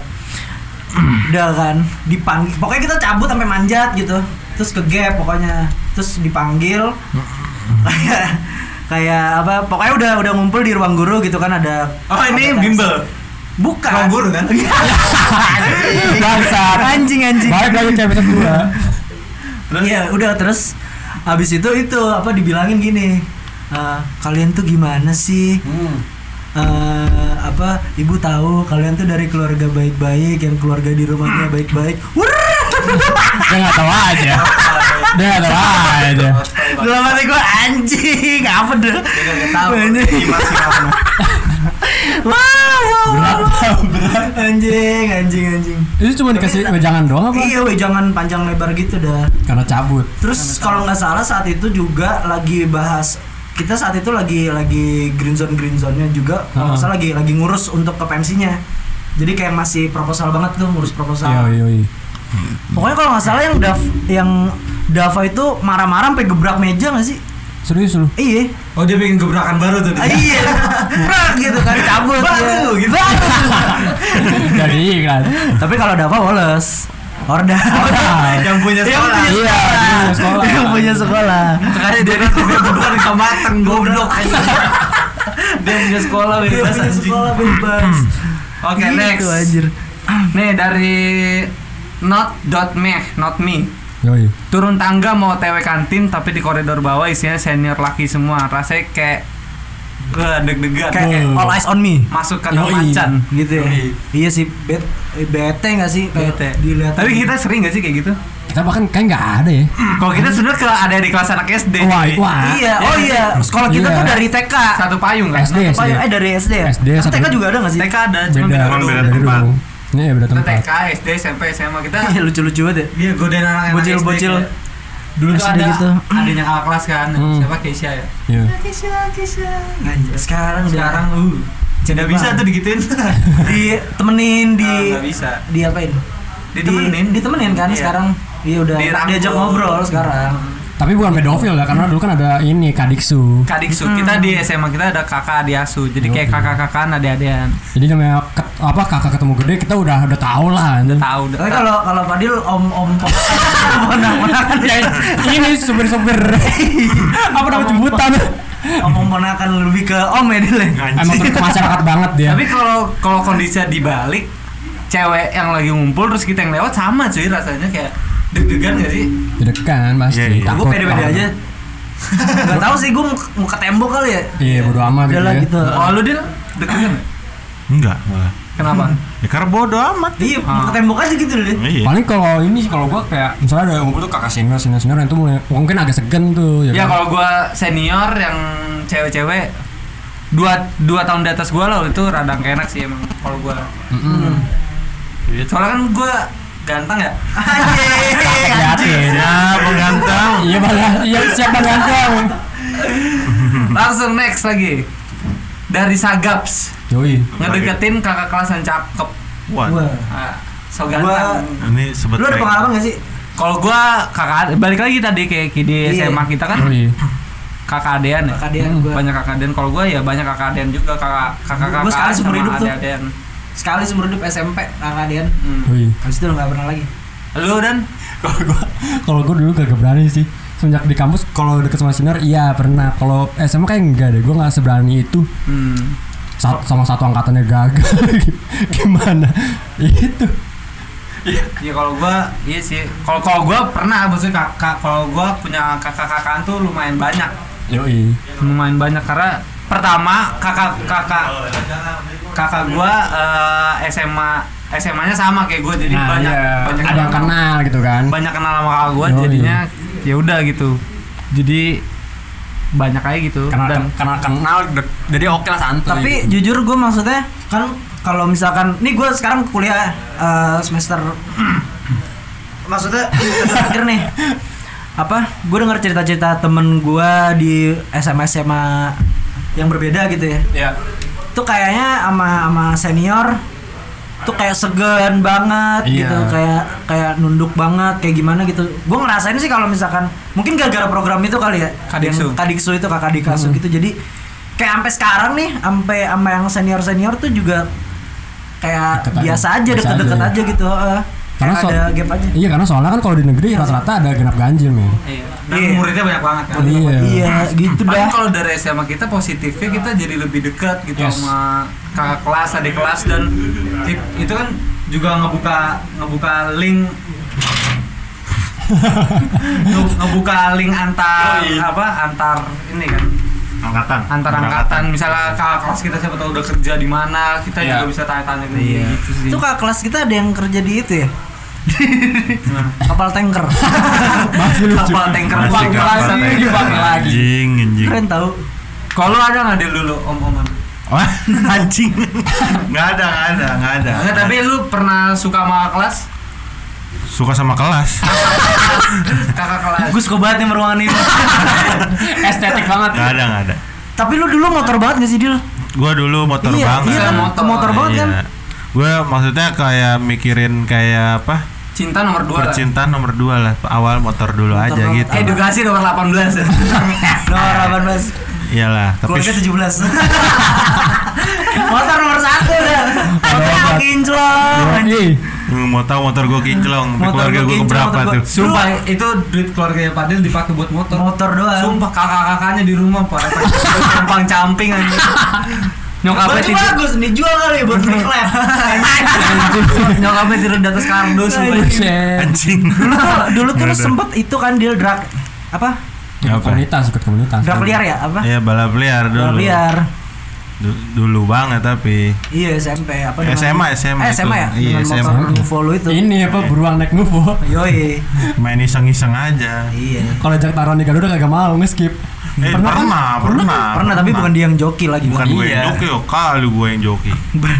D: Udah kan, dipanggil. Pokoknya kita cabut sampai manjat gitu. Terus ke gap pokoknya. Terus dipanggil. kayak kayak apa? Pokoknya udah udah ngumpul di ruang guru gitu kan ada
B: Oh ini bimbel.
D: Bukan.
B: Ruang guru kan?
C: Bangsat.
D: anjing anjing.
C: Balik lagi ke episode dua.
D: Iya, udah terus habis itu itu apa dibilangin gini. "Eh, kalian tuh gimana sih? Eh, apa ibu tahu kalian tuh dari keluarga baik-baik yang keluarga di rumahnya baik-baik.
C: Dia nggak tahu aja. Dia nggak tahu aja.
D: Dalam hati gue anjing apa deh?
B: Dia nggak tahu.
D: Anjing.
B: Gimana sih kamu?
D: Wow, wow, wow. Anjing, anjing, anjing.
C: Itu cuma dikasih wejangan doang apa?
D: Iya, weh jangan panjang lebar gitu dah.
C: Karena cabut.
D: Terus kalau nggak salah saat itu juga lagi bahas kita saat itu lagi lagi green zone green zone nya juga nggak
C: Ha-ha.
D: salah lagi lagi ngurus untuk ke pensinya. Jadi kayak masih proposal banget tuh ngurus proposal.
C: Iya, iya, iya.
D: Pokoknya kalau nggak salah yang Dav yang Dava itu marah-marah sampai gebrak meja nggak sih?
C: Serius lu?
D: Iya.
B: Oh dia bikin gebrakan baru tuh.
D: Ah, iya. Brak gitu kan cabut
B: Baru,
D: ya.
B: gitu.
D: Baru.
C: Jadi iklan.
D: Tapi kalau Dava Wallace Orda.
B: Yang punya
D: Yang
B: sekolah.
D: punya
C: Iya,
D: sekolah.
C: dia punya sekolah.
D: Yang punya sekolah.
B: Makanya dia kan bukan nggak mateng goblok. dia punya sekolah
D: Dia
B: bebas
D: punya
B: anjing.
D: sekolah bebas.
B: Oke
D: Gitu,
B: next.
D: anjir.
B: Nih dari not.me, not me.
C: Yoi.
B: Turun tangga mau TW kantin tapi di koridor bawah isinya senior laki semua. Rasanya kayak Wah, deg-degan.
D: Kayak
C: Hmm.
D: all eyes on me.
B: masuk ke
C: Yoi.
B: macan.
D: Gitu ya.
B: Yoi.
D: Iya sih, bet eh, bete nggak sih? Kayak
B: Bete.
D: Dilihat.
B: Tapi kita sering gak sih kayak gitu?
C: Kita bahkan kayak nggak ada ya.
B: Kalau kita sebenarnya ke ada di kelas anak SD.
C: Wah,
B: cuy.
C: wah.
D: Iya, oh iya. Sekolah kita
C: Iya.
D: tuh dari TK.
B: Satu payung kan?
C: SD,
D: Apa ya? Eh dari SD ya?
C: SD,
D: Tapi
C: satu-
D: TK juga ada nggak sih?
B: TK ada, cuma
C: Beda,
B: beda
A: beda
C: beda
A: tempat.
C: dulu. Ini ya beda
B: Kita
C: tempat.
B: TK, SD, SMP, SMA kita
D: Iya lucu-lucu banget ya.
B: Iya, godain anak-anak
D: Bocil-bocil.
B: Dulu tuh
D: SD
B: ada
D: gitu.
B: adanya kakak kelas kan
C: Hmm.
B: siapa Keisha ya
C: Iya.
B: Keisha Keisha
D: Anjir, sekarang
B: sekarang uh tidak bisa tuh digituin
D: di temenin di
B: nggak bisa
D: di apain?
B: Ditemenin.
D: Di, ditemenin kan
B: Iya.
D: sekarang. Iya udah diajak ngobrol sekarang.
C: Tapi bukan pedofil ya karena dulu kan ada ini kadiksu.
B: Kadiksu kita di SMA kita ada kakak adik asuh jadi kayak
C: Oke.
B: kakak-kakaan adik-adikan
C: Jadi namanya ket- apa kakak ketemu gede kita udah udah tahu lah. anjing.
B: tahu udah
D: Tapi kalau kalau Fadil om om ponakan
C: ini supir-supir apa namanya jemputan.
D: om om ponakan lebih ke om ya Dil. ya?
C: Emang masyarakat banget dia.
B: tapi kalau kalau kondisinya dibalik cewek yang lagi ngumpul terus kita yang lewat sama cuy rasanya kayak deg-degan gak sih
C: Dedekan pasti.
A: Iya, iya.
C: takut
D: Gue pede-pede aja. Gak tahu sih gue mau ke tembok kali ya.
C: Iya bodo amat gitu
D: Udah lah
C: ya.
D: gitu.
B: oh lu dia deg-degan nggak?
A: Enggak, malah.
B: kenapa
A: Ya karena bodo amat.
D: Iya, mau ke tembok aja gitu deh.
A: Iya.
C: Paling kalau ini sih kalau gua kayak misalnya ada ngumpul tuh kakak senior senior senior yang itu mulai mungkin agak segan tuh
B: ya
C: kan?
B: kalau gua senior yang cewek-cewek dua dua tahun di atas gua loh itu radang enak sih emang kalau gua
C: Mm-mm.
B: soalnya kan gua ganteng ya
C: Yakin.
A: Ya, pengganteng.
C: Iya bang, iya siapa ganteng?
B: langsung next lagi dari Sagaps
C: Yoi.
B: ngedeketin kakak kelas yang cakep
A: Wah.
B: Ah, so
D: Gua-
B: ganteng
A: ini sebet
D: Lu ada pengalaman gak sih?
B: kalau gua kakak balik lagi tadi kayak di
D: Iya.
B: SMA kita kan
C: Yoi.
B: kakak adean ya
D: Kakak dia
C: Hmm,
D: gua.
B: banyak kakak adean kalau gua ya banyak kakak adean juga kakak kakak
D: Gua
B: kakak
D: sekali seumur hidup tuh.
B: adean
D: Sekali seumur hidup SMP kakak Dian.
B: hmm.
D: Habis itu gak pernah lagi.
B: lu dan
C: Kalau gua kalau gua dulu kagak berani sih. Semenjak di kampus kalau deket sama senior iya pernah. Kalau SMA kayak enggak deh. Gua nggak seberani itu.
B: hmm.
C: Sat- sama satu angkatannya gagal. Gimana? Itu.
B: ya kalau gua iya sih kalau kalau gua pernah maksudnya kakak kalau gua punya kakak kakaan tuh lumayan banyak
C: Yoi.
B: lumayan banyak karena pertama kakak kakak kakak gua eh, SMA SMA-nya sama kayak gua jadi
C: Nah,
B: banyak
C: iya.
B: banyak
C: ada yang kenal gitu kan.
B: banyak kenal sama kakak gua
C: Yoi.
B: jadinya ya udah gitu jadi banyak aja gitu
C: Karena
B: dan
C: kenal de- jadi oke lah santai.
D: Tapi jujur gue maksudnya kan kalau misalkan nih gue sekarang kuliah eh, semester maksudnya terakhir nih apa gue dengar cerita-cerita temen gue di SMA SMA yang berbeda gitu ya
B: ya
D: itu kayaknya sama sama senior tuh kayak segan banget
C: Iya.
D: gitu kayak kayak nunduk banget kayak gimana gitu gue ngerasain sih kalau misalkan mungkin gara-gara program itu kali ya
B: Kadiksu.
D: yang kadiksu itu kakak dikasu gitu jadi kayak sampai sekarang nih sampai sama yang senior senior tuh juga kayak
C: Deket aja.
D: biasa aja deket-deket
C: aja,
D: aja,
C: ya.
D: gitu heeh.
C: Karena
D: Kayak
C: so-
D: ada gap aja
C: Iya karena soalnya kan kalau di negeri rata-rata ada genap ganjil men.
B: iya dan
D: Iya.
B: muridnya banyak banget kan
C: Iya.
D: iya gitu
B: Paling
D: dah
B: kalau dari SMA kita positifnya kita jadi lebih dekat gitu
C: Yes.
B: sama kakak kelas, adik kelas dan itu kan juga ngebuka ngebuka link Nge- ngebuka link antar apa antar ini kan
A: angkatan.
B: antar angkatan misalnya kakak kelas kita siapa tahu udah kerja di mana kita
C: Iya.
B: juga bisa tanya-tanya ke dia
C: Iya.
B: gitu sih
D: itu kakak kelas kita ada yang kerja di itu ya
B: Nah.
D: kapal tanker
C: Masih lucu.
B: Kapal tanker
A: Masih
B: Bang,
A: kapal
B: lagi,
A: tanker.
B: bang, lagi.
A: Anjing, anjing.
D: keren tahu
B: kalau ada nggak dia dulu om-oman
A: Wah, anjing. Nggak ada, nggak ada, nggak ada.
B: Enggak, tapi lu pernah suka sama kelas
A: suka sama kelas.
B: kakak kelas
D: gue suka banget nih meruangan ini
C: Estetik banget.
A: Nggak ada, nggak ada.
D: Tapi lu dulu motor banget gak sih Dil?
A: Gua dulu motor
D: iya,
A: banget.
D: Iya kan,
B: Motor.
D: motor, banget kan?
A: Gue maksudnya kayak mikirin kayak apa?
B: Cinta nomor dua lah
A: Percintaan nomor dua lah. Awal motor dulu
D: Motor
A: aja gitu.
B: edukasi nomor 18 ya.
D: Nomor 18
A: Iyalah, tapi
D: Keluarga 17 Motor nomor satu dah Motor kinclong.
A: Hmm, mau tahu motor gue kinclong,
D: Motor
A: keluarga gue keberapa tuh?
B: Sumpah itu duit keluarganya Padil dipakai buat motor.
D: Motor doang
B: Sumpah kakak-kakaknya di rumah pak, campang camping aja. Nyokapnya
D: Berarti
B: tidur,
D: bagus nih jual kali buat beli klep
B: nyokapnya tidur di atas kardus.
A: Anjing.
D: Dulu dulu tuh lu sempet itu kan Dil drag Apa?
A: Apa?
C: komunitas, ikut komunitas.
D: Drag liar ya? Apa?
A: Iya balap liar dulu.
D: liar
A: Du- dulu banget tapi
D: Iya SMP apa dengan-
A: SMA, SMA
D: Eh
A: itu.
D: SMA ya?
A: Iya, SMA.
D: UFO lu itu
C: Ini apa beruang naik Nuvo.
D: Yoi
A: main iseng-iseng aja.
D: Iya
C: Kalau ajak taruhan di Garuda kagak mau nge-skip.
A: Eh, pernah, pernah, pernah,
D: Pernah tapi bukan dia yang joki lagi
A: bukan gue
B: Iya.
A: yang joki, oh, kali gue yang joki.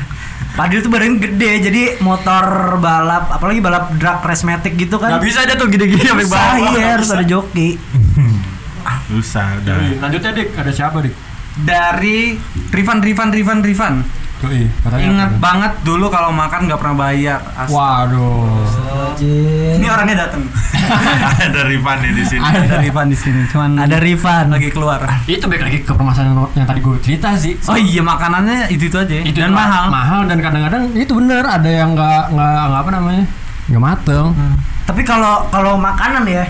D: Padil tuh badan gede jadi motor balap apalagi balap drag race matic gitu kan.
C: Gak bisa dia tuh gini-gini sampai bawah.
D: iya harus ada joki.
A: Susah udah.
C: Yoi, Lanjutnya dik, ada siapa dik?
B: Dari Rifan Rifan Rifan Rifan.
C: Yoi, katanya
B: Ingat banget dulu kalau makan nggak pernah bayar. Asli.
C: Waduh.
B: Ini orangnya datang.
A: Ada Rifan ya di sini.
B: Ada Rifan di sini, cuman
D: Ada Rifan.
B: lagi keluar.
C: Itu balik lagi ke permasalahan yang tadi gue cerita sih.
B: Oh iya makanannya itu itu aja.
C: itu
B: dan
C: tuh
B: mahal.
C: mahal dan kadang-kadang itu bener ada yang nggak nggak nggak apa namanya nggak mateng
D: Tapi kalau kalau makanan ya,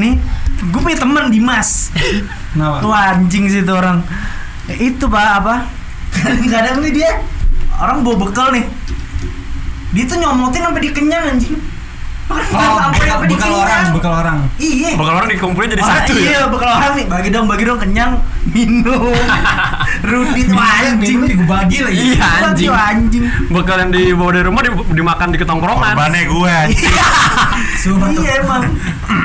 D: nih gue punya temen Dimas.
B: Kenapa?
D: Tuh anjing sih itu orang. Itu pak apa? Kadang-kadang nih dia orang bawa bekal nih. Dia tuh nyomotin sampai dikenyang anjing.
B: Oh,
D: sampai
B: bekal,
D: sampai
B: bekal orang, bekal orang.
D: Iya.
C: bakal orang dikumpulin jadi
D: Orang,
C: satu ya
D: iya, bekal orang nih. Bagi dong, bagi dong kenyang. Minum. Rudi tuh anjing.
B: gue bagi lagi.
C: iya anjing
D: anjing.
C: yang dibawa dari rumah di- dimakan di ketongkrongan
A: Korbannya gue anjing.
B: Sumpah.
D: Iya emang.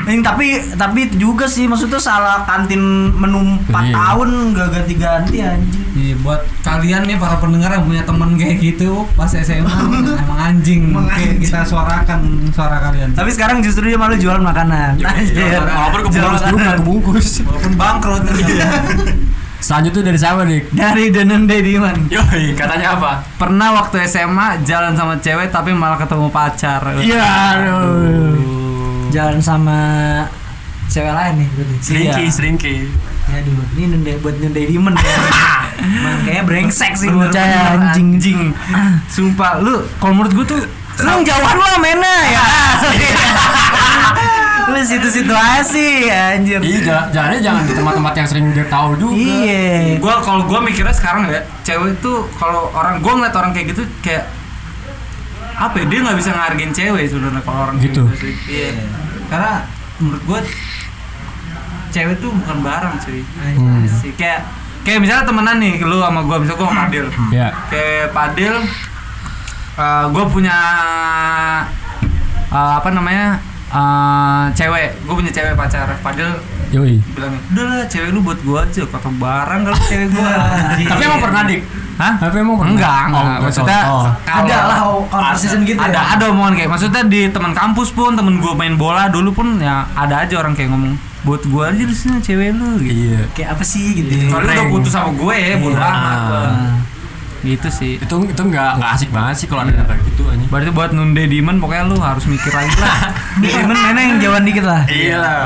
D: Ini tapi tapi juga sih maksudnya salah kantin menu 4
C: Iya.
D: tahun gak ganti-ganti anjing.
B: Nih buat kalian nih para pendengar yang punya temen kayak gitu pas SMA emang anjing.
D: Emang anjing.
B: kita suarakan suara kalian.
D: Tapi sekarang justru dia malu jualan makanan. Anjir.
C: walaupun
D: Jualan
C: kebungkus dulu kebungkus
B: Walaupun bangkrut.
C: Selanjutnya dari siapa dik
D: Dari Denon Dediman.
C: Yoi, katanya apa?
B: Pernah waktu SMA jalan sama cewek tapi malah ketemu pacar.
C: Iya.
D: Jalan sama cewek lain nih berarti.
C: Serinki,
B: Iya.
C: serinki.
D: Aduh, ini nunde buat nunde Demon ya. Emang kayaknya brengsek sih ya, anjing.
B: anjing. Sumpah lu kalau menurut gue tuh
D: Lu jauhan lah mainnya ya. Lu situ-situ aja sih anjir.
C: Iya, ja- jalannya jangan di tempat-tempat yang sering dia tahu juga.
D: Iya.
B: gua kalau gua mikirnya sekarang ya cewek tuh kalau orang gua ngeliat orang kayak gitu kayak apa ya, dia nggak bisa ngehargain cewek sebenarnya kalau orang
C: Gitu.
B: sih. iya karena menurut gua cewek tuh bukan barang cuy
C: Hmm.
B: sih kayak kayak misalnya temenan nih lu sama gua misalnya gua sama Padil
C: Ya.
B: kayak Padil eh gue punya eh, apa namanya eh, cewek gue punya cewek pacar Padil
C: Yoi.
B: bilang udah lah cewek lu buat gua aja kata barang kalau cewek gua
C: Tapi emang pernah dik?
B: Hah?
C: Tapi emang pernah?
B: enggak enggak
C: Oh,
B: maksudnya kalau-
D: Ada lah conversation gitu
B: ada
D: ya.
B: ada omongan kayak maksudnya di teman kampus pun temen gua main bola dulu pun ya ada aja orang kayak ngomong buat gua aja di sini cewek lu gitu
C: Iya.
D: Kayak apa sih gitu.
B: kalau lu udah putus sama gue ya bodo
C: Iya.
B: amat gua. Gitu sih
C: Itu itu nggak nggak asik banget sih kalau ada yang kayak gitu anjing.
B: berarti buat nunde dimen pokoknya lu harus mikir lagi lah
D: Demon mainnya yang jauhan dikit lah.
C: Iya lah.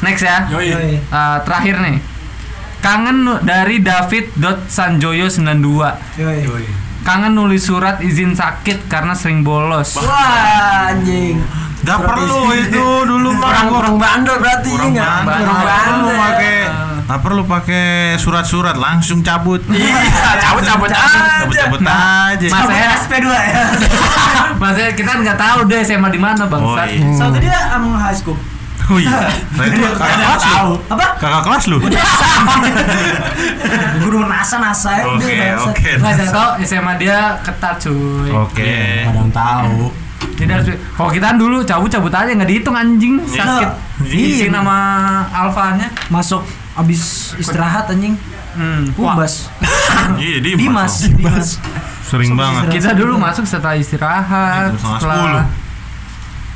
B: next ya
C: Yoi.
D: Yoi.
B: Eh, terakhir nih kangen dari David.sanjoyo 92
D: Yoi.
B: kangen nulis surat izin sakit karena sering bolos
D: Wah anjing.
A: Gak perlu itu dulu mah
C: Kurang kurang bandel berarti
A: kurang
C: nggak?
A: bandel.
C: Kurang bandel.
A: Nggak perlu pakai surat-surat langsung cabut
C: Iya, cabut cabut aja.
A: cabut cabut aja
B: Mas saya
D: SP2 ya.
B: Maksudnya kita nggak tahu deh SMA di mana bang.
A: Oh, iya.
D: Satu dia among high school.
A: oh iya nah itu kakak kelas lu
D: Apa?
A: kakak kelas lu
D: Guru nasa nasa ya.
A: oke oke
B: Nggak saya tahu SMA dia ketat cuy.
A: oke
C: Kadang tahu.
B: Jadi harus kalau kita kan dulu cabut cabut aja nggak dihitung anjing sakit.
D: Iya.
B: Nama alfanya.
D: Masuk abis istirahat anjing.
B: Hmm.
D: Ubas.
A: iya dia
D: Dimas. Dimas.
A: sering banget
B: Kita dulu masuk setelah istirahat.
A: Setengah
B: setelah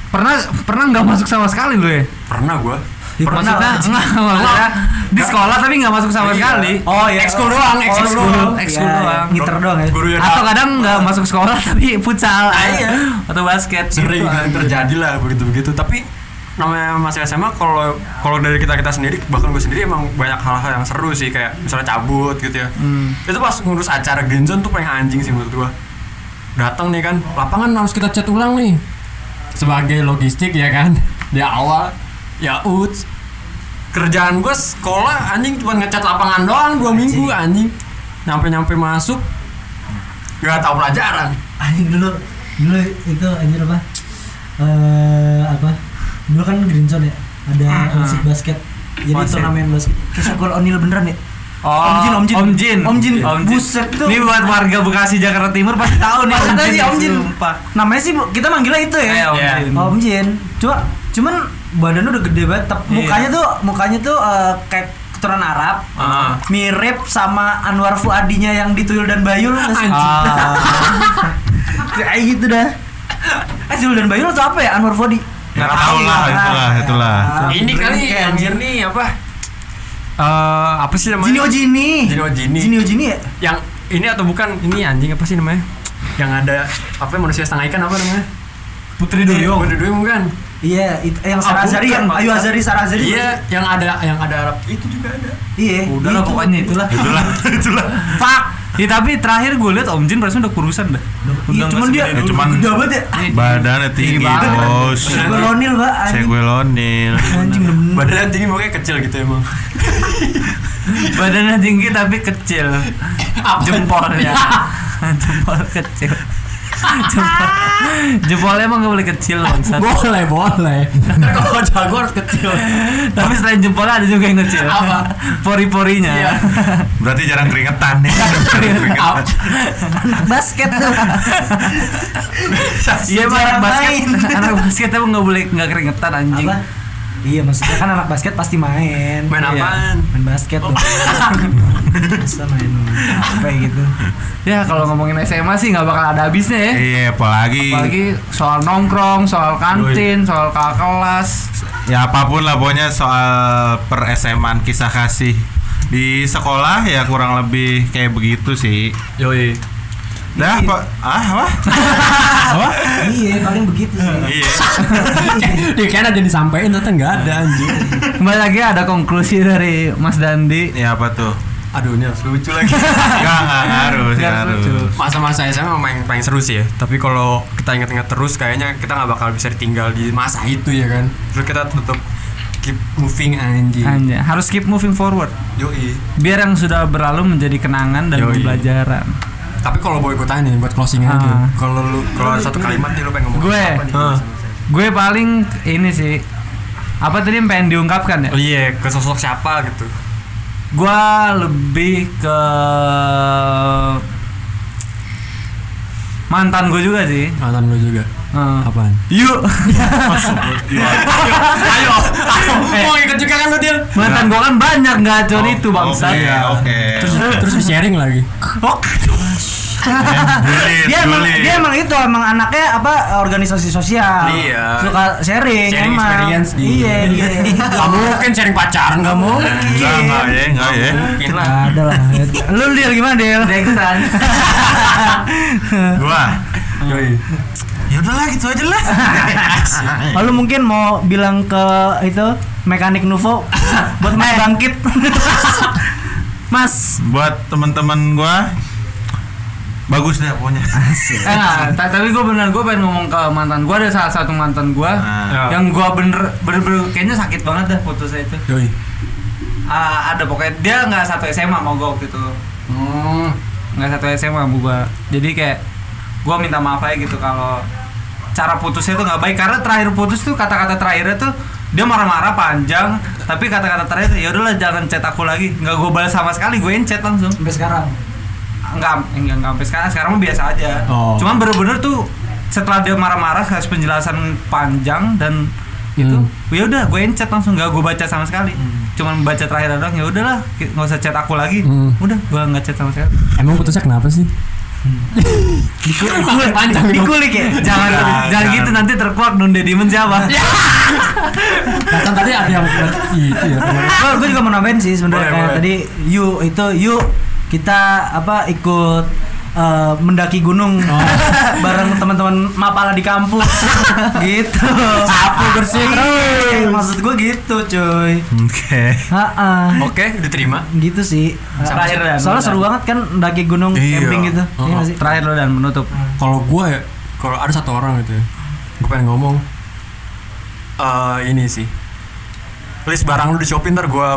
B: pernah pernah nggak masuk sama sekali lu ya?
C: Pernah gua.
B: Pernah enggak, maksudnya di sekolah tapi nggak masuk sama sekali.
D: Oh iya.
C: Ekskul doang,
D: Oh,
C: ekskul
D: ekskul.
C: doang.
B: Ekskul
D: Iya,
B: doang.
D: Ngiter doang ya.
B: Atau kadang nggak masuk sekolah tapi futsal.
C: iya.
B: Atau basket.
C: sering
B: gitu, anjing.
C: terjadi lah begitu begitu tapi namanya masih SMA kalau kalau dari kita kita sendiri bahkan gue sendiri emang banyak hal-hal yang seru sih kayak misalnya cabut gitu ya
B: Hmm.
C: itu pas ngurus acara Green Zone tuh paling anjing sih menurut gua datang nih kan lapangan harus kita cat ulang nih sebagai logistik ya kan di awal ya uts kerjaan gua sekolah anjing cuma ngecat lapangan doang dua minggu anjing nyampe nyampe masuk nggak tahu pelajaran
D: Anjing dulu dulu itu anjir apa? Eh apa? Dulu kan Green Zone ya. Ada musik basket. Jadi
B: Basket.
D: turnamen basket. Kayak Syakul O'Neal beneran ya?
B: Oh,
D: Om Jin, Om Jin.
B: Om Jin.
D: Om Jin.
B: Om Jin.
D: Buset tuh.
B: Ini buat warga Bekasi Jakarta Timur pasti tahu nih
D: Maksudnya sih Om Jin.
B: Sumpah.
D: Namanya sih kita manggilnya itu ya.
B: Eh, Om
C: Iya.
B: Jin.
D: Om Jin. Cuma cuman badannya udah gede banget. Tep-
B: Iya.
D: Mukanya tuh mukanya tuh eh, kayak keturunan Arab.
B: Ah.
D: Mirip sama Anwar Fuadinya yang di Tuyul dan Bayul nggak sih?
B: Ah.
D: Kayak gitu dah. Eh Tuyul dan Bayul atau apa ya Anwar Fuadi?
A: Nggak tahu lah, itulah, itulah.
C: Ini kali
D: Kayak
C: anjir nih apa? Eh apa sih namanya?
D: Jini Ojini.
C: Jini Ojini.
D: Jini Ojini ya?
C: Yang ini atau bukan? Ini anjing apa sih namanya? Yang ada apa manusia setengah ikan apa namanya?
B: Putri Duyung.
C: Putri Duyung bukan?
D: Iya, itu yang
C: Ah,
D: Sarah Azari ya.
C: Pak.
D: Ayu Azari Sarah Azari.
C: Iya, yang ada yang ada Arab itu juga ada.
D: Iya.
B: Udah lah pokoknya itulah.
A: Itulah, itulah.
B: Fuck. Ya tapi terakhir gue liat Om Jin rasanya udah kurusan dah.
D: Iya,
B: Udah
D: cuman dia
B: dulu.
A: cuman-
D: gede banget ya.
A: Badannya tinggi, bos.
D: Golonil, Pak. anjing.
A: Seguelonil.
D: Anjing demen.
C: Badannya tinggi makanya kecil gitu emang.
B: Badannya tinggi tapi kecil. Jempolnya. Jempol kecil. Jempol. Jempolnya emang gak boleh kecil bangsat.
C: boleh, boleh. Kalau jago harus kecil.
B: Tapi selain jempolnya ada juga yang kecil.
C: Apa?
B: Pori-porinya.
C: Iya.
A: Berarti jarang keringetan nih. Jarang keringetan.
D: Basket tuh.
B: Iya anak basket. Anak basket emang gak boleh gak keringetan anjing.
D: Apa? Iya maksudnya kan anak basket pasti main.
C: Main
B: Iya.
C: apaan?
D: Main basket dong. Masa main apa ya gitu.
B: Ya kalau ngomongin SMA sih nggak bakal ada habisnya ya.
A: Iya, apalagi
B: Apalagi soal nongkrong, soal kantin, soal kakak kelas.
A: ya apa pun lah pokoknya soal per SMA kisah kasih di sekolah ya kurang lebih kayak begitu sih.
C: Yoi.
A: Dah, apa? Ah, apa? apa?
D: Iya paling begitu sih.
A: Iya.
C: Ya kan ada disampaikan ternyata nggak ada anjing.
B: Kembali lagi ada konklusi dari Mas Dandi.
A: Ya apa tuh?
C: Aduh ini harus lucu lagi.
A: Enggak, enggak harus,
B: Nggak
A: harus.
B: lucu.
C: Masa-masa SMA memang paling, paling seru sih ya. Tapi kalau kita ingat-ingat terus kayaknya kita nggak bakal bisa ditinggal di masa itu ya kan. Terus kita tetap keep moving anjing.
B: Hanya harus keep moving forward.
C: Yoi.
B: Biar yang sudah berlalu menjadi kenangan dan
C: Yoi.
B: pembelajaran.
C: Tapi kalau boleh gue tanya nih buat closing
B: Ah.
C: aja. Kalau lu kalau satu kalimat nih lu pengen ngomong
B: Gue.
C: apa nih?
A: Ah.
B: Gue paling ini sih apa tadi yang pengen diungkapkan ya?
C: Oh iya, ke sosok siapa gitu.
B: Gua lebih ke mantan gue juga sih.
C: Mantan lu juga.
B: Eh,
C: Apaan?
B: Yuk,
C: ayo, ayo. Mau ikut juga kan lu Dil?
B: mantan gue kan banyak nggak cuma itu
A: Oke,
B: bangsat.
A: Oke.
C: Terus terus sharing lagi.
A: Julid,
D: Dia emang
A: julid.
D: dia emang itu emang anaknya apa organisasi sosial.
C: Iya.
D: Suka sharing,
C: Sharing
D: emang.
C: experience di-
D: Iya, iya.
C: Gak mungkin sharing pacaran gak mungkin.
A: Enggak, enggak ya, enggak ya.
C: Mungkin lah.
D: Nggak ada lah. Lu Dil gimana Dil?
B: Dexan.
A: Gua.
C: Yoi.
A: Ya udahlah gitu aja lah.
D: Lalu mungkin mau bilang ke itu mekanik Nuvo buat mas bangkit. mas,
A: Buat teman-teman gua bagus deh pokoknya.
B: Eh, ta- tapi gue bener gue pengen ngomong ke mantan gue ada salah satu mantan gue
A: Nah.
B: yang gue bener bener bener kayaknya sakit banget dah putusnya itu.
C: Yoi.
B: Ah, ada pokoknya dia nggak satu SMA mau gue waktu itu
C: Hmm.
B: nggak satu SMA sama gue jadi kayak gue minta maaf aja gitu kalau cara putusnya tuh nggak baik karena terakhir putus tuh kata-kata terakhirnya tuh dia marah-marah panjang tapi kata-kata terakhir ya udahlah jangan chat aku lagi nggak gue balas sama sekali gue chat langsung
D: sampai sekarang.
B: Nggak enggak nggak sampai sekarang sekarang biasa aja
C: Oh.
B: cuman bener-bener tuh setelah dia marah-marah kasih penjelasan panjang dan itu
C: Hmm.
B: ya udah gue chat langsung nggak gue baca sama sekali cuman baca terakhir doang ya udahlah nggak usah chat aku lagi
C: Hmm.
B: udah gue nggak chat sama sekali
C: Emang putusnya kenapa sih? Dikulik panjang.
D: Dikulik ya?
B: jangan
A: Jangan.
B: jangan gitu nanti terkuak Nunda Demon siapa
C: Kan tadi ada yang itu ya.
D: gue juga mau nambahin sih sebenarnya kayak tadi yuk itu yuk kita apa ikut eh, mendaki gunung bareng teman-teman mapala di kampus gitu
C: Sapu bersih
D: Iya, maksud gue gitu cuy
A: Oke.
D: Ha-ha.
C: Oke, diterima.
D: gitu sih
B: Terakhir, Dan.
D: soalnya seru banget kan mendaki gunung
C: Iya.
D: camping gitu
C: Oh.
D: Iya nggak sih
B: terakhir lo dan menutup
C: Kalau gue ya, kalau ada satu orang gitu ya, gue pengen ngomong. eh ini sih. List barang lu di Shopee ntar gue